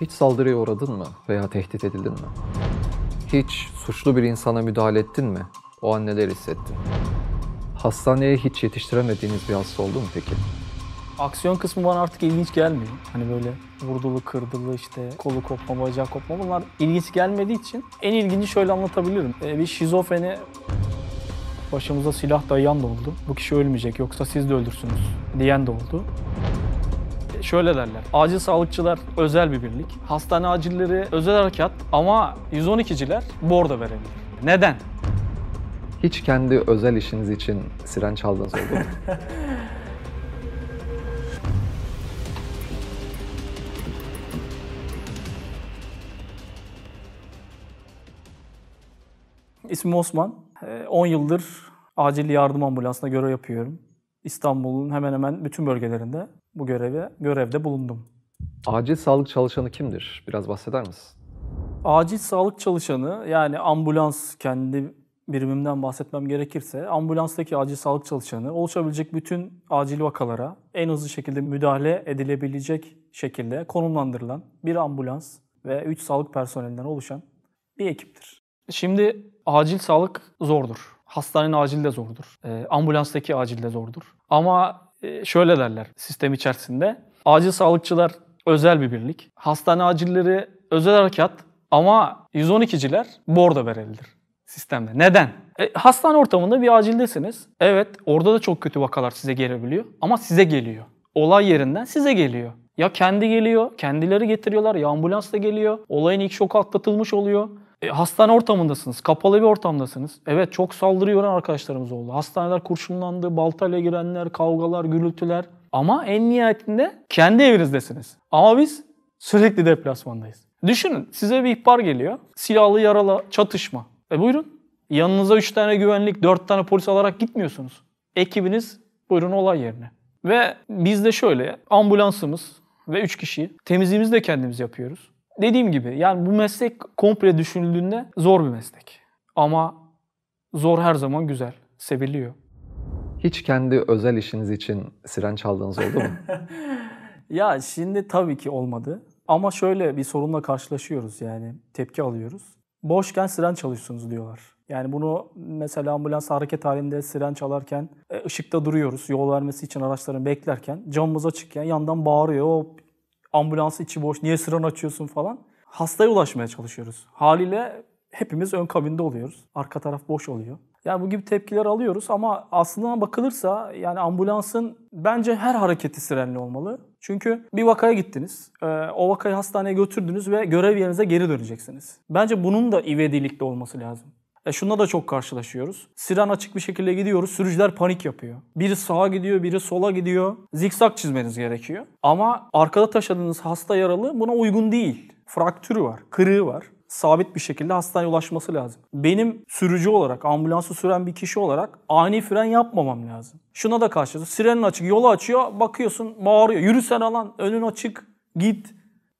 Hiç saldırıya uğradın mı veya tehdit edildin mi? Hiç suçlu bir insana müdahale ettin mi? O an neler hissettin? Hastaneye hiç yetiştiremediğiniz bir hasta oldu mu peki? Aksiyon kısmı bana artık ilginç gelmiyor. Hani böyle vurdulu, kırdılı, işte kolu kopma, bacağı kopma bunlar ilginç gelmediği için en ilginci şöyle anlatabilirim. Ee, bir şizofreni başımıza silah dayayan da oldu. Bu kişi ölmeyecek yoksa siz de öldürsünüz diyen de oldu. Ee, Şöyle derler. Acil sağlıkçılar özel bir birlik. Hastane acilleri özel harekat ama 112'ciler bordo verebilir. Neden? Hiç kendi özel işiniz için siren çaldığınız oldu mu? İsmim Osman. Ee, 10 yıldır acil yardım ambulansında görev yapıyorum. İstanbul'un hemen hemen bütün bölgelerinde bu göreve görevde bulundum. Acil sağlık çalışanı kimdir? Biraz bahseder misin? Acil sağlık çalışanı yani ambulans kendi birimimden bahsetmem gerekirse ambulanstaki acil sağlık çalışanı oluşabilecek bütün acil vakalara en hızlı şekilde müdahale edilebilecek şekilde konumlandırılan bir ambulans ve 3 sağlık personelinden oluşan bir ekiptir. Şimdi acil sağlık zordur. Hastanenin acil de zordur. Ee, ambulanstaki acil de zordur. Ama e, şöyle derler sistem içerisinde. Acil sağlıkçılar özel bir birlik. Hastane acilleri özel harekat ama 112'ciler bordo verelidir sistemde. Neden? E, hastane ortamında bir acildesiniz. Evet orada da çok kötü vakalar size gelebiliyor ama size geliyor. Olay yerinden size geliyor. Ya kendi geliyor, kendileri getiriyorlar ya ambulans da geliyor. Olayın ilk şoku atlatılmış oluyor. E, hastane ortamındasınız, kapalı bir ortamdasınız. Evet çok saldırı arkadaşlarımız oldu. Hastaneler kurşunlandı, baltayla girenler, kavgalar, gürültüler. Ama en nihayetinde kendi evinizdesiniz. Ama biz sürekli deplasmandayız. Düşünün size bir ihbar geliyor. Silahlı yaralı çatışma. E buyurun. Yanınıza 3 tane güvenlik, 4 tane polis alarak gitmiyorsunuz. Ekibiniz buyurun olay yerine. Ve biz de şöyle ambulansımız ve 3 kişi temizliğimizi de kendimiz yapıyoruz. Dediğim gibi yani bu meslek komple düşünüldüğünde zor bir meslek. Ama zor her zaman güzel, seviliyor. Hiç kendi özel işiniz için siren çaldığınız oldu mu? Ya şimdi tabii ki olmadı. Ama şöyle bir sorunla karşılaşıyoruz yani tepki alıyoruz. Boşken siren çalışıyorsunuz diyorlar. Yani bunu mesela ambulans hareket halinde siren çalarken e, ışıkta duruyoruz. Yol vermesi için araçların beklerken camımız açıkken yandan bağırıyor. O ambulans içi boş niye siren açıyorsun falan. Hastaya ulaşmaya çalışıyoruz. Haliyle hepimiz ön kabinde oluyoruz. Arka taraf boş oluyor. Yani bu gibi tepkiler alıyoruz ama aslına bakılırsa yani ambulansın bence her hareketi sirenli olmalı. Çünkü bir vakaya gittiniz, e, o vakayı hastaneye götürdünüz ve görev yerinize geri döneceksiniz. Bence bunun da ivedilikte olması lazım. E şununla da çok karşılaşıyoruz. Siren açık bir şekilde gidiyoruz, sürücüler panik yapıyor. Biri sağa gidiyor, biri sola gidiyor. Zikzak çizmeniz gerekiyor. Ama arkada taşıdığınız hasta yaralı buna uygun değil. Fraktürü var, kırığı var sabit bir şekilde hastaneye ulaşması lazım. Benim sürücü olarak, ambulansı süren bir kişi olarak ani fren yapmamam lazım. Şuna da karşılıyorsun. Sirenin açık, yolu açıyor, bakıyorsun bağırıyor. Yürü sen alan, önün açık, git.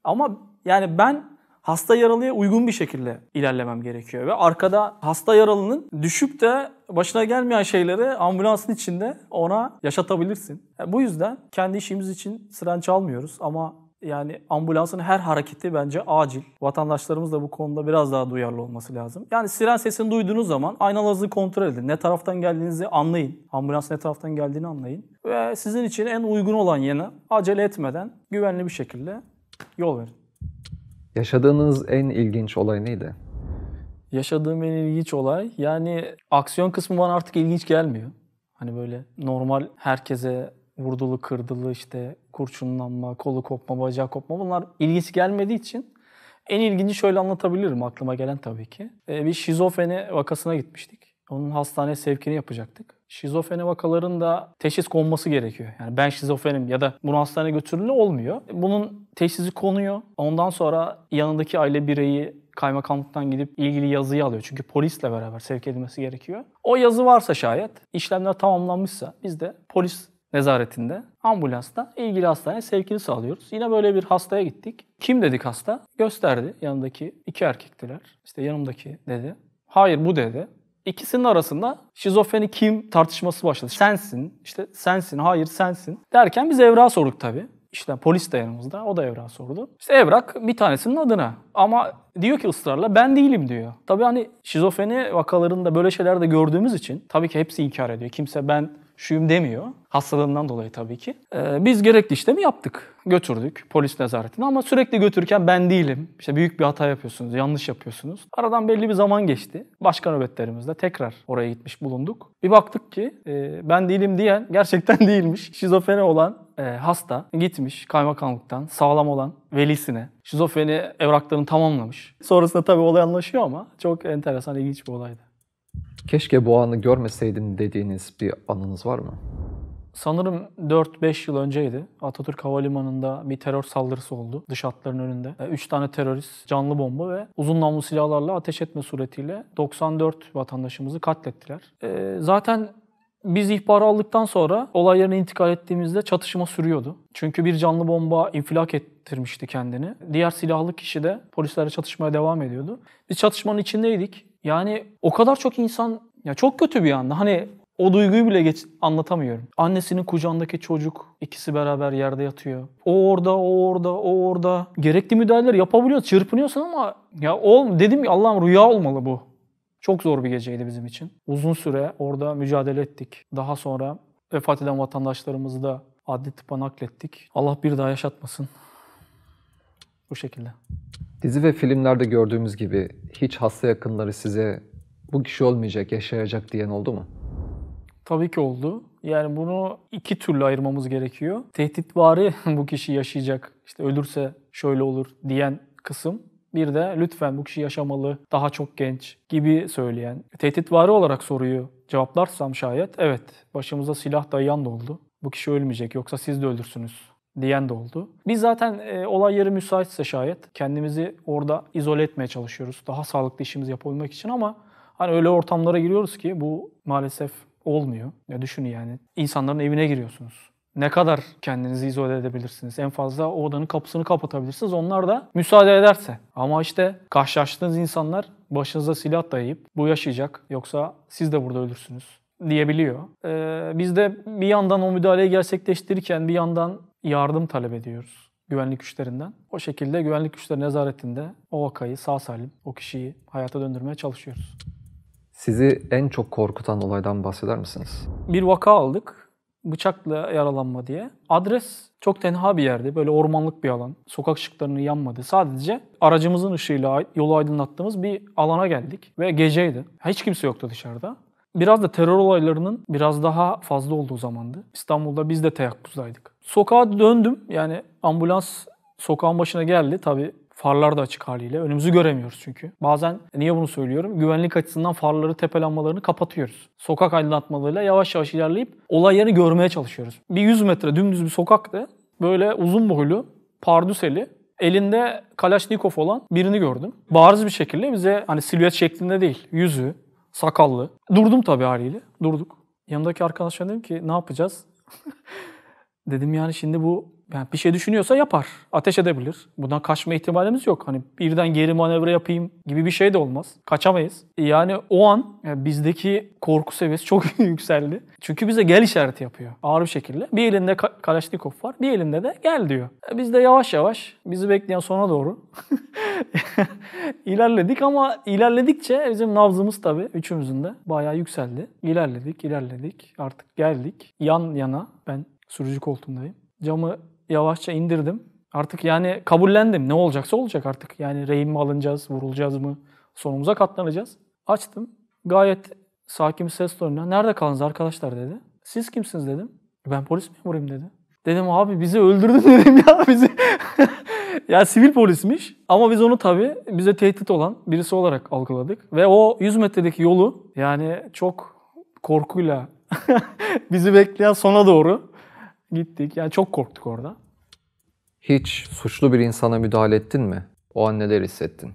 Ama yani ben hasta yaralıya uygun bir şekilde ilerlemem gerekiyor. Ve arkada hasta yaralının düşüp de başına gelmeyen şeyleri ambulansın içinde ona yaşatabilirsin. Yani bu yüzden kendi işimiz için siren çalmıyoruz ama yani ambulansın her hareketi bence acil. Vatandaşlarımız da bu konuda biraz daha duyarlı olması lazım. Yani siren sesini duyduğunuz zaman aynalarınızı kontrol edin. Ne taraftan geldiğinizi anlayın. Ambulans ne taraftan geldiğini anlayın. Ve sizin için en uygun olan yana acele etmeden güvenli bir şekilde yol verin. Yaşadığınız en ilginç olay neydi? Yaşadığım en ilginç olay yani aksiyon kısmı bana artık ilginç gelmiyor. Hani böyle normal herkese vurdulu, kırdılı, işte kurşunlanma, kolu kopma, bacağı kopma bunlar ilginç gelmediği için en ilginci şöyle anlatabilirim aklıma gelen tabii ki. Ee, bir şizofreni vakasına gitmiştik. Onun hastane sevkini yapacaktık. Şizofreni vakalarında teşhis konması gerekiyor. Yani ben şizofrenim ya da bunu hastaneye götürülü olmuyor. Bunun teşhisi konuyor. Ondan sonra yanındaki aile bireyi kaymakamlıktan gidip ilgili yazıyı alıyor. Çünkü polisle beraber sevk edilmesi gerekiyor. O yazı varsa şayet, işlemler tamamlanmışsa biz de polis nezaretinde ambulansla ilgili hastaneye sevkini sağlıyoruz. Yine böyle bir hastaya gittik. Kim dedik hasta? Gösterdi. Yanındaki iki erkektiler. İşte yanımdaki dedi. Hayır bu dedi. İkisinin arasında şizofreni kim tartışması başladı. Sensin, işte sensin, hayır sensin. Derken biz evrağı sorduk tabii. İşte polis de yanımızda. O da evrak sordu. İşte evrak bir tanesinin adına. Ama diyor ki ısrarla ben değilim diyor. Tabii hani şizofreni vakalarında böyle şeyler de gördüğümüz için tabii ki hepsi inkar ediyor. Kimse ben şuyum demiyor. Hastalığından dolayı tabii ki. Ee, biz gerekli işlemi yaptık. Götürdük polis nezaretine ama sürekli götürürken ben değilim. İşte büyük bir hata yapıyorsunuz, yanlış yapıyorsunuz. Aradan belli bir zaman geçti. Başka nöbetlerimizde tekrar oraya gitmiş bulunduk. Bir baktık ki e, ben değilim diyen gerçekten değilmiş. Şizofreni olan e, hasta gitmiş kaymakamlıktan sağlam olan velisine şizofreni evraklarını tamamlamış. Sonrasında tabii olay anlaşıyor ama çok enteresan, ilginç bir olaydı. Keşke bu anı görmeseydim dediğiniz bir anınız var mı? Sanırım 4-5 yıl önceydi. Atatürk Havalimanı'nda bir terör saldırısı oldu dış hatların önünde. 3 tane terörist canlı bomba ve uzun namlu silahlarla ateş etme suretiyle 94 vatandaşımızı katlettiler. Ee, zaten biz ihbar aldıktan sonra olay yerine intikal ettiğimizde çatışma sürüyordu. Çünkü bir canlı bomba infilak ettirmişti kendini. Diğer silahlı kişi de polislerle çatışmaya devam ediyordu. Biz çatışmanın içindeydik. Yani o kadar çok insan ya çok kötü bir anda. Hani o duyguyu bile geç, anlatamıyorum. Annesinin kucağındaki çocuk ikisi beraber yerde yatıyor. O orada, o orada, o orada. Gerekli müdahaleler yapabiliyorsun, çırpınıyorsun ama ya o dedim ya Allah'ım rüya olmalı bu. Çok zor bir geceydi bizim için. Uzun süre orada mücadele ettik. Daha sonra vefat eden vatandaşlarımızı da adli tıpa naklettik. Allah bir daha yaşatmasın. Bu şekilde. Dizi ve filmlerde gördüğümüz gibi hiç hasta yakınları size bu kişi olmayacak, yaşayacak diyen oldu mu? Tabii ki oldu. Yani bunu iki türlü ayırmamız gerekiyor. Tehditvari bu kişi yaşayacak, işte ölürse şöyle olur diyen kısım. Bir de lütfen bu kişi yaşamalı, daha çok genç gibi söyleyen. Tehditvari olarak soruyu cevaplarsam şayet evet başımıza silah dayayan da oldu. Bu kişi ölmeyecek yoksa siz de ölürsünüz diyen de oldu. Biz zaten e, olay yeri müsaitse şayet kendimizi orada izole etmeye çalışıyoruz. Daha sağlıklı işimizi yapabilmek için ama hani öyle ortamlara giriyoruz ki bu maalesef olmuyor. Ya düşünün yani insanların evine giriyorsunuz. Ne kadar kendinizi izole edebilirsiniz? En fazla o odanın kapısını kapatabilirsiniz. Onlar da müsaade ederse. Ama işte karşılaştığınız insanlar başınıza silah dayayıp bu yaşayacak yoksa siz de burada ölürsünüz diyebiliyor. Ee, biz de bir yandan o müdahaleyi gerçekleştirirken bir yandan yardım talep ediyoruz güvenlik güçlerinden. O şekilde güvenlik güçleri nezaretinde o vakayı sağ salim, o kişiyi hayata döndürmeye çalışıyoruz. Sizi en çok korkutan olaydan bahseder misiniz? Bir vaka aldık. Bıçakla yaralanma diye. Adres çok tenha bir yerde. Böyle ormanlık bir alan. Sokak ışıklarının yanmadığı. Sadece aracımızın ışığıyla yolu aydınlattığımız bir alana geldik. Ve geceydi. Hiç kimse yoktu dışarıda. Biraz da terör olaylarının biraz daha fazla olduğu zamandı. İstanbul'da biz de teyakkuzdaydık. Sokağa döndüm. Yani ambulans sokağın başına geldi. Tabii farlar da açık haliyle. Önümüzü göremiyoruz çünkü. Bazen niye bunu söylüyorum? Güvenlik açısından farları, tepe lambalarını kapatıyoruz. Sokak aydınlatmalarıyla yavaş yavaş ilerleyip olay yerini görmeye çalışıyoruz. Bir 100 metre dümdüz bir sokaktı. Böyle uzun boylu, pardüseli, elinde Kalaşnikov olan birini gördüm. Bariz bir şekilde bize hani silüet şeklinde değil, yüzü, sakallı. Durdum tabii haliyle. Durduk. Yanımdaki arkadaşa dedim ki ne yapacağız? dedim yani şimdi bu yani bir şey düşünüyorsa yapar. Ateş edebilir. Bundan kaçma ihtimalimiz yok. Hani birden geri manevra yapayım gibi bir şey de olmaz. Kaçamayız. Yani o an yani bizdeki korku seviyesi çok yükseldi. Çünkü bize gel işareti yapıyor. Ağır bir şekilde. Bir elinde Ka- Kalaşnikov var. Bir elinde de gel diyor. E Biz de yavaş yavaş bizi bekleyen sona doğru ilerledik ama ilerledikçe bizim nabzımız tabii üçümüzün de bayağı yükseldi. İlerledik, ilerledik. Artık geldik. Yan yana ben sürücü koltuğundayım. Camı yavaşça indirdim. Artık yani kabullendim. Ne olacaksa olacak artık. Yani rehin mi alınacağız, vurulacağız mı? Sonumuza katlanacağız. Açtım. Gayet sakin bir ses tonuyla. Nerede kaldınız arkadaşlar dedi. Siz kimsiniz dedim. Ben polis memuruyum dedi. Dedim abi bizi öldürdün dedim ya bizi. ya sivil polismiş ama biz onu tabii bize tehdit olan birisi olarak algıladık. Ve o 100 metredeki yolu yani çok korkuyla bizi bekleyen sona doğru gittik. Yani çok korktuk orada. Hiç suçlu bir insana müdahale ettin mi? O an neler hissettin?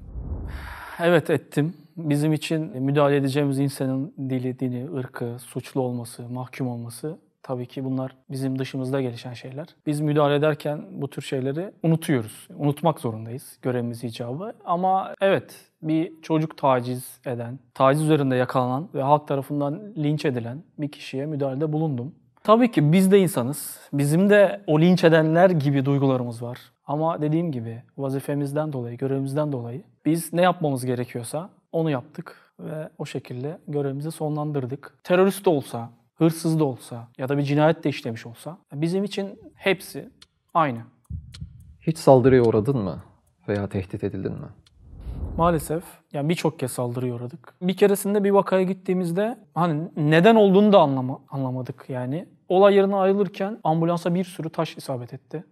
Evet ettim. Bizim için müdahale edeceğimiz insanın dili, dini, ırkı, suçlu olması, mahkum olması tabii ki bunlar bizim dışımızda gelişen şeyler. Biz müdahale ederken bu tür şeyleri unutuyoruz. Unutmak zorundayız görevimiz icabı. Ama evet bir çocuk taciz eden, taciz üzerinde yakalanan ve halk tarafından linç edilen bir kişiye müdahalede bulundum. Tabii ki biz de insanız. Bizim de o linç edenler gibi duygularımız var. Ama dediğim gibi vazifemizden dolayı, görevimizden dolayı biz ne yapmamız gerekiyorsa onu yaptık ve o şekilde görevimizi sonlandırdık. Terörist de olsa, hırsız da olsa ya da bir cinayet de işlemiş olsa bizim için hepsi aynı. Hiç saldırıya uğradın mı? Veya tehdit edildin mi? Maalesef yani birçok kez saldırıya uğradık. Bir keresinde bir vakaya gittiğimizde hani neden olduğunu da anlama, anlamadık yani. Olay yerine ayrılırken ambulansa bir sürü taş isabet etti.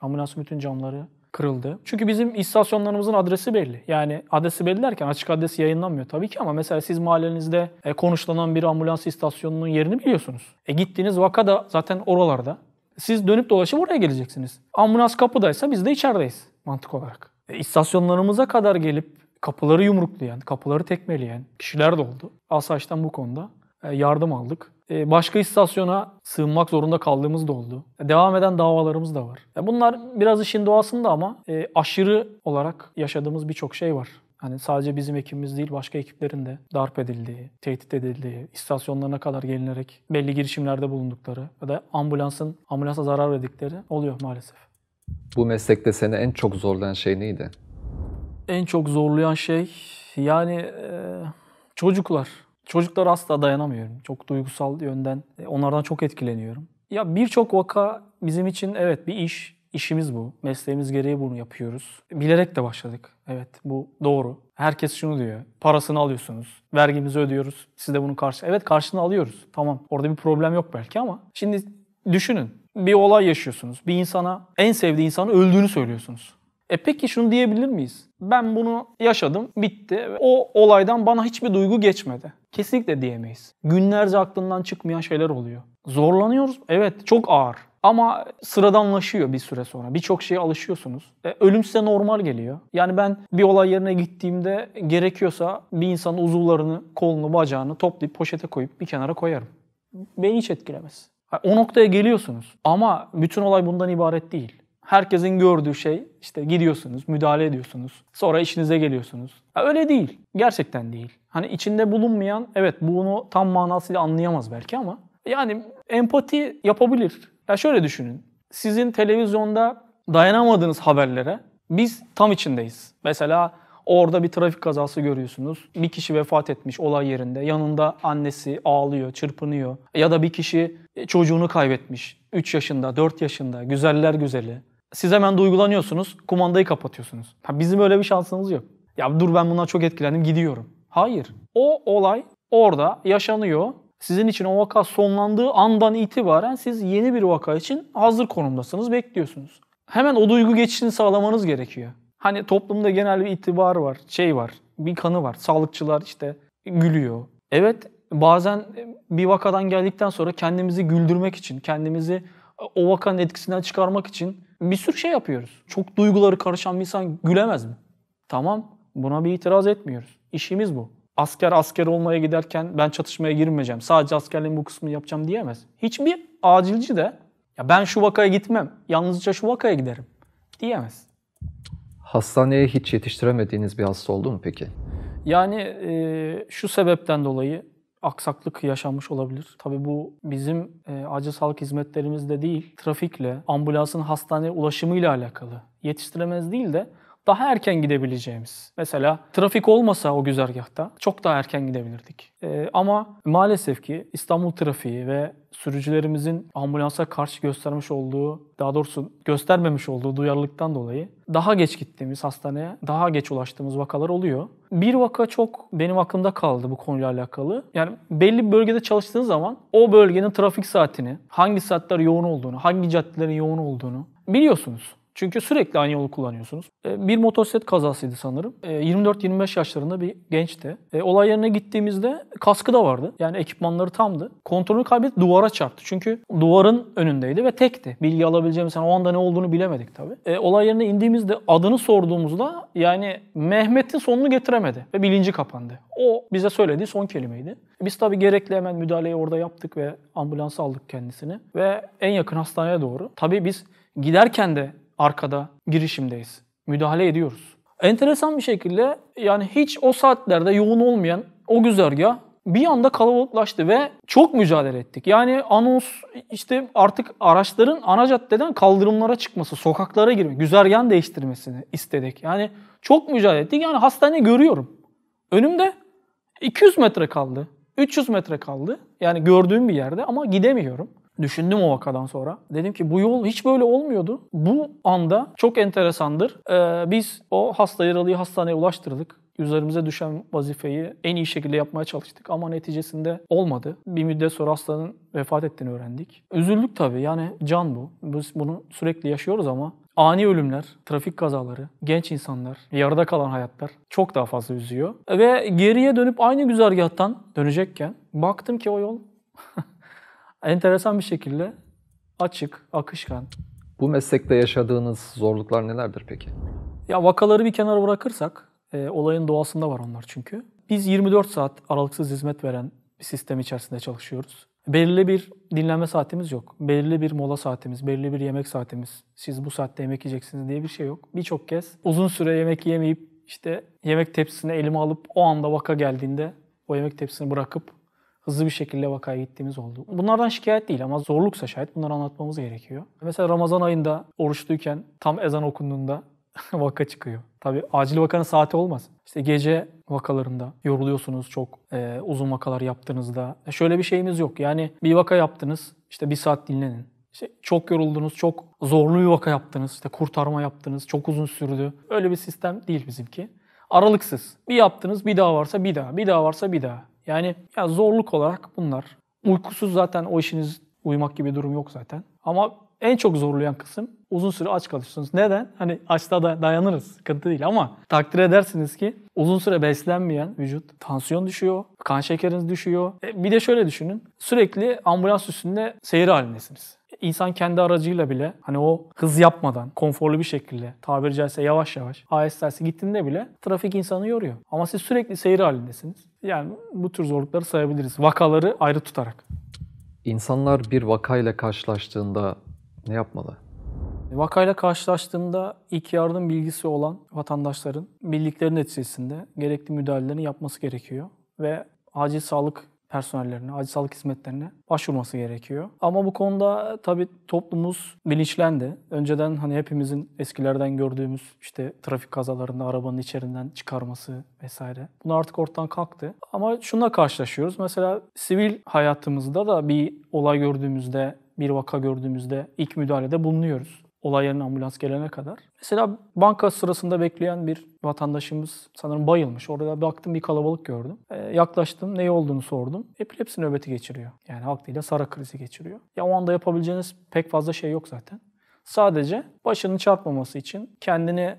Ambulansın bütün camları kırıldı. Çünkü bizim istasyonlarımızın adresi belli. Yani adresi belli derken açık adresi yayınlanmıyor tabii ki ama mesela siz mahallenizde e, konuşlanan bir ambulans istasyonunun yerini biliyorsunuz. E gittiğiniz vaka da zaten oralarda. Siz dönüp dolaşıp oraya geleceksiniz. Ambulans kapıdaysa biz de içerideyiz mantık olarak. E, istasyonlarımıza kadar gelip kapıları yumruklayan, kapıları tekmeleyen kişiler de oldu. Asayişten bu konuda e, yardım aldık. E, Başka istasyona sığınmak zorunda kaldığımız da oldu. Devam eden davalarımız da var. E, Bunlar biraz işin doğasında ama e, aşırı olarak yaşadığımız birçok şey var. Hani sadece bizim ekibimiz değil başka ekiplerin de darp edildiği, tehdit edildiği, istasyonlarına kadar gelinerek belli girişimlerde bulundukları ya da ambulansın ambulansa zarar verdikleri oluyor maalesef. Bu meslekte seni en çok zorlayan şey neydi? En çok zorlayan şey yani e, çocuklar. Çocuklara asla dayanamıyorum. Çok duygusal yönden e, onlardan çok etkileniyorum. Ya birçok vaka bizim için evet bir iş, işimiz bu. Mesleğimiz gereği bunu yapıyoruz. Bilerek de başladık. Evet bu doğru. Herkes şunu diyor. Parasını alıyorsunuz. Vergimizi ödüyoruz. Siz de bunun karşı. Evet karşılığını alıyoruz. Tamam. Orada bir problem yok belki ama şimdi düşünün. Bir olay yaşıyorsunuz. Bir insana en sevdiği insanın öldüğünü söylüyorsunuz. E peki şunu diyebilir miyiz? Ben bunu yaşadım, bitti. O olaydan bana hiçbir duygu geçmedi. Kesinlikle diyemeyiz. Günlerce aklından çıkmayan şeyler oluyor. Zorlanıyoruz. Evet, çok ağır. Ama sıradanlaşıyor bir süre sonra. Birçok şeye alışıyorsunuz. E, ölüm size normal geliyor. Yani ben bir olay yerine gittiğimde gerekiyorsa bir insanın uzuvlarını, kolunu, bacağını toplayıp poşete koyup bir kenara koyarım. Beni hiç etkilemez. O noktaya geliyorsunuz. Ama bütün olay bundan ibaret değil. Herkesin gördüğü şey işte gidiyorsunuz, müdahale ediyorsunuz. Sonra işinize geliyorsunuz. Ya öyle değil. Gerçekten değil. Hani içinde bulunmayan evet bunu tam manasıyla anlayamaz belki ama yani empati yapabilir. Ya şöyle düşünün. Sizin televizyonda dayanamadığınız haberlere biz tam içindeyiz. Mesela orada bir trafik kazası görüyorsunuz. Bir kişi vefat etmiş olay yerinde. Yanında annesi ağlıyor, çırpınıyor. Ya da bir kişi çocuğunu kaybetmiş. 3 yaşında, 4 yaşında, güzeller güzeli. Siz hemen duygulanıyorsunuz, kumandayı kapatıyorsunuz. Ha, bizim öyle bir şansımız yok. Ya dur ben bundan çok etkilendim, gidiyorum. Hayır. O olay orada yaşanıyor. Sizin için o vaka sonlandığı andan itibaren siz yeni bir vaka için hazır konumdasınız, bekliyorsunuz. Hemen o duygu geçişini sağlamanız gerekiyor. Hani toplumda genel bir itibar var, şey var, bir kanı var. Sağlıkçılar işte gülüyor. Evet bazen bir vakadan geldikten sonra kendimizi güldürmek için, kendimizi o vakanın etkisinden çıkarmak için bir sürü şey yapıyoruz. Çok duyguları karışan bir insan gülemez mi? Tamam buna bir itiraz etmiyoruz. İşimiz bu. Asker asker olmaya giderken ben çatışmaya girmeyeceğim. Sadece askerliğin bu kısmını yapacağım diyemez. Hiçbir acilci de ya ben şu vakaya gitmem. Yalnızca şu vakaya giderim diyemez. Hastaneye hiç yetiştiremediğiniz bir hasta oldu mu peki? Yani e, şu sebepten dolayı aksaklık yaşanmış olabilir. Tabii bu bizim e, acil sağlık hizmetlerimizde değil, trafikle, ambulansın hastaneye ulaşımıyla alakalı. Yetiştiremez değil de daha erken gidebileceğimiz. Mesela trafik olmasa o güzergahta çok daha erken gidebilirdik. E, ama maalesef ki İstanbul trafiği ve sürücülerimizin ambulansa karşı göstermiş olduğu, daha doğrusu göstermemiş olduğu duyarlılıktan dolayı daha geç gittiğimiz hastaneye, daha geç ulaştığımız vakalar oluyor. Bir vaka çok benim aklımda kaldı bu konuyla alakalı. Yani belli bir bölgede çalıştığınız zaman o bölgenin trafik saatini, hangi saatler yoğun olduğunu, hangi caddelerin yoğun olduğunu biliyorsunuz. Çünkü sürekli aynı yolu kullanıyorsunuz. E, Bir motosiklet kazasıydı sanırım. E, 24-25 yaşlarında bir gençti. E, Olay yerine gittiğimizde kaskı da vardı. Yani ekipmanları tamdı. Kontrolü kaybetti duvara çarptı. Çünkü duvarın önündeydi ve tekti. Bilgi alabileceğimiz yani o anda ne olduğunu bilemedik tabii. E, Olay yerine indiğimizde adını sorduğumuzda yani Mehmet'in sonunu getiremedi ve bilinci kapandı. O bize söylediği son kelimeydi. Biz tabii gerekli hemen müdahaleyi orada yaptık ve ambulans aldık kendisini. Ve en yakın hastaneye doğru. Tabii biz giderken de arkada girişimdeyiz. Müdahale ediyoruz. Enteresan bir şekilde yani hiç o saatlerde yoğun olmayan o güzergah bir anda kalabalıklaştı ve çok mücadele ettik. Yani anons işte artık araçların ana caddeden kaldırımlara çıkması, sokaklara girme, güzergahın değiştirmesini istedik. Yani çok mücadele ettik. Yani hastane görüyorum. Önümde 200 metre kaldı. 300 metre kaldı. Yani gördüğüm bir yerde ama gidemiyorum. Düşündüm o vakadan sonra. Dedim ki bu yol hiç böyle olmuyordu. Bu anda çok enteresandır. Ee, biz o hasta yaralıyı hastaneye ulaştırdık. Üzerimize düşen vazifeyi en iyi şekilde yapmaya çalıştık ama neticesinde olmadı. Bir müddet sonra hastanın vefat ettiğini öğrendik. Üzüldük tabii yani can bu. Biz bunu sürekli yaşıyoruz ama ani ölümler, trafik kazaları, genç insanlar, yarıda kalan hayatlar çok daha fazla üzüyor. Ve geriye dönüp aynı güzergahtan dönecekken baktım ki o yol enteresan bir şekilde açık, akışkan. Bu meslekte yaşadığınız zorluklar nelerdir peki? Ya vakaları bir kenara bırakırsak, e, olayın doğasında var onlar çünkü. Biz 24 saat aralıksız hizmet veren bir sistem içerisinde çalışıyoruz. Belirli bir dinlenme saatimiz yok. Belirli bir mola saatimiz, belirli bir yemek saatimiz. Siz bu saatte yemek yiyeceksiniz diye bir şey yok. Birçok kez uzun süre yemek yemeyip işte yemek tepsisini elime alıp o anda vaka geldiğinde o yemek tepsisini bırakıp hızlı bir şekilde vakaya gittiğimiz oldu. Bunlardan şikayet değil ama zorluksa şayet bunları anlatmamız gerekiyor. Mesela Ramazan ayında oruçluyken tam ezan okunduğunda vaka çıkıyor. Tabii acil vakanın saati olmaz. İşte gece vakalarında yoruluyorsunuz çok e, uzun vakalar yaptığınızda. E, şöyle bir şeyimiz yok. Yani bir vaka yaptınız işte bir saat dinlenin. İşte çok yoruldunuz, çok zorlu bir vaka yaptınız, işte kurtarma yaptınız, çok uzun sürdü. Öyle bir sistem değil bizimki. Aralıksız. Bir yaptınız, bir daha varsa bir daha, bir daha varsa bir daha. Yani ya zorluk olarak bunlar. Uykusuz zaten o işiniz uyumak gibi bir durum yok zaten. Ama en çok zorlayan kısım uzun süre aç kalırsınız. Neden? Hani açta da dayanırız. Sıkıntı değil ama takdir edersiniz ki uzun süre beslenmeyen vücut tansiyon düşüyor, kan şekeriniz düşüyor. E, bir de şöyle düşünün. Sürekli ambulans üstünde seyir halindesiniz. İnsan kendi aracıyla bile hani o hız yapmadan konforlu bir şekilde tabiri caizse yavaş yavaş ASTS'e gittiğinde bile trafik insanı yoruyor. Ama siz sürekli seyir halindesiniz. Yani bu tür zorlukları sayabiliriz. Vakaları ayrı tutarak. İnsanlar bir vakayla karşılaştığında ne yapmalı? Vakayla karşılaştığında ilk yardım bilgisi olan vatandaşların bildikleri neticesinde gerekli müdahalelerini yapması gerekiyor. Ve acil sağlık personellerine, acil sağlık hizmetlerine başvurması gerekiyor. Ama bu konuda tabii toplumumuz bilinçlendi. Önceden hani hepimizin eskilerden gördüğümüz işte trafik kazalarında arabanın içerisinden çıkarması vesaire. Bunlar artık ortadan kalktı. Ama şununla karşılaşıyoruz. Mesela sivil hayatımızda da bir olay gördüğümüzde, bir vaka gördüğümüzde ilk müdahalede bulunuyoruz olay yerine ambulans gelene kadar. Mesela banka sırasında bekleyen bir vatandaşımız sanırım bayılmış. Orada baktım bir kalabalık gördüm. Ee, yaklaştım ne olduğunu sordum. Epilepsi nöbeti geçiriyor. Yani halk diliyle sara krizi geçiriyor. Ya o anda yapabileceğiniz pek fazla şey yok zaten. Sadece başının çarpmaması için kendini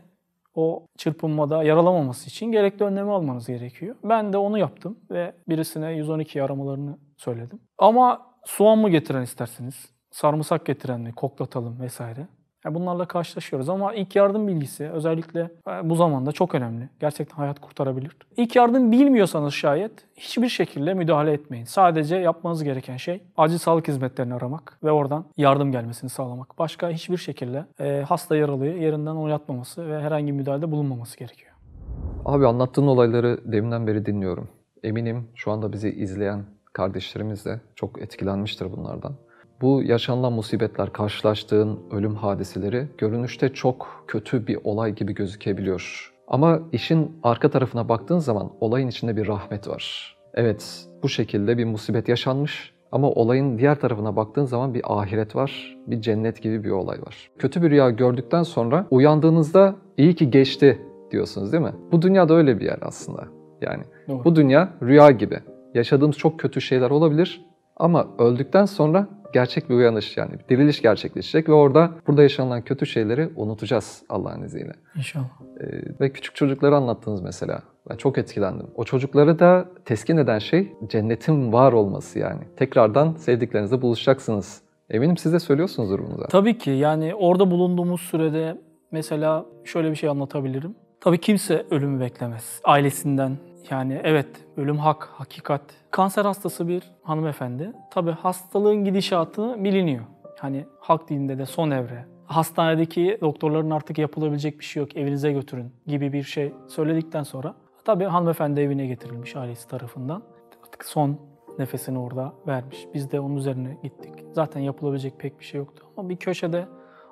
o çırpınmada yaralamaması için gerekli önlemi almanız gerekiyor. Ben de onu yaptım ve birisine 112 aramalarını söyledim. Ama soğan mı getiren isterseniz, sarımsak getiren mi, koklatalım vesaire. Bunlarla karşılaşıyoruz ama ilk yardım bilgisi özellikle e, bu zamanda çok önemli. Gerçekten hayat kurtarabilir. İlk yardım bilmiyorsanız şayet hiçbir şekilde müdahale etmeyin. Sadece yapmanız gereken şey acil sağlık hizmetlerini aramak ve oradan yardım gelmesini sağlamak. Başka hiçbir şekilde e, hasta yaralıyı yerinden oynatmaması ve herhangi bir müdahalede bulunmaması gerekiyor. Abi anlattığın olayları deminden beri dinliyorum. Eminim şu anda bizi izleyen kardeşlerimiz de çok etkilenmiştir bunlardan. Bu yaşanılan musibetler, karşılaştığın ölüm hadiseleri görünüşte çok kötü bir olay gibi gözükebiliyor. Ama işin arka tarafına baktığın zaman olayın içinde bir rahmet var. Evet, bu şekilde bir musibet yaşanmış ama olayın diğer tarafına baktığın zaman bir ahiret var, bir cennet gibi bir olay var. Kötü bir rüya gördükten sonra uyandığınızda iyi ki geçti diyorsunuz değil mi? Bu dünyada öyle bir yer aslında. Yani Doğru. bu dünya rüya gibi. Yaşadığımız çok kötü şeyler olabilir ama öldükten sonra gerçek bir uyanış yani bir diriliş gerçekleşecek ve orada burada yaşanılan kötü şeyleri unutacağız Allah'ın izniyle. İnşallah. Ee, ve küçük çocukları anlattınız mesela. Ben çok etkilendim. O çocukları da teskin eden şey cennetin var olması yani. Tekrardan sevdiklerinizle buluşacaksınız. Eminim siz de söylüyorsunuzdur bunu da. Tabii ki yani orada bulunduğumuz sürede mesela şöyle bir şey anlatabilirim. Tabii kimse ölümü beklemez. Ailesinden yani evet ölüm hak, hakikat. Kanser hastası bir hanımefendi. Tabii hastalığın gidişatı biliniyor. Hani halk dilinde de son evre. Hastanedeki doktorların artık yapılabilecek bir şey yok evinize götürün gibi bir şey söyledikten sonra tabii hanımefendi evine getirilmiş ailesi tarafından. Artık son nefesini orada vermiş. Biz de onun üzerine gittik. Zaten yapılabilecek pek bir şey yoktu. Ama bir köşede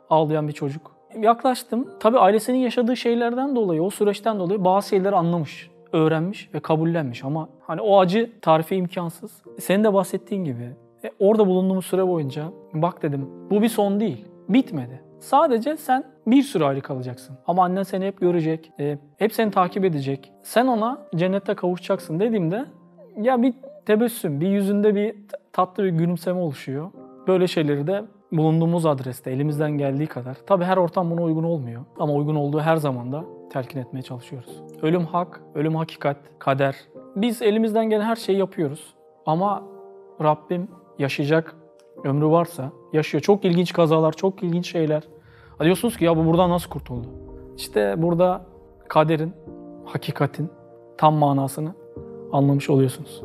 ağlayan bir çocuk. Yaklaştım. Tabii ailesinin yaşadığı şeylerden dolayı, o süreçten dolayı bazı şeyleri anlamış, öğrenmiş ve kabullenmiş. Ama hani o acı tarifi imkansız. Senin de bahsettiğin gibi e, orada bulunduğumuz süre boyunca bak dedim bu bir son değil. Bitmedi. Sadece sen bir süre ayrı kalacaksın. Ama annen seni hep görecek, e, hep seni takip edecek. Sen ona cennette kavuşacaksın dediğimde ya bir tebessüm, bir yüzünde bir tatlı bir gülümseme oluşuyor. Böyle şeyleri de bulunduğumuz adreste elimizden geldiği kadar. Tabii her ortam buna uygun olmuyor ama uygun olduğu her zaman da telkin etmeye çalışıyoruz. Ölüm hak, ölüm hakikat, kader. Biz elimizden gelen her şeyi yapıyoruz. Ama Rabbim yaşayacak ömrü varsa yaşıyor. Çok ilginç kazalar, çok ilginç şeyler. Diyorsunuz ki ya bu buradan nasıl kurtuldu? İşte burada kaderin, hakikatin tam manasını anlamış oluyorsunuz.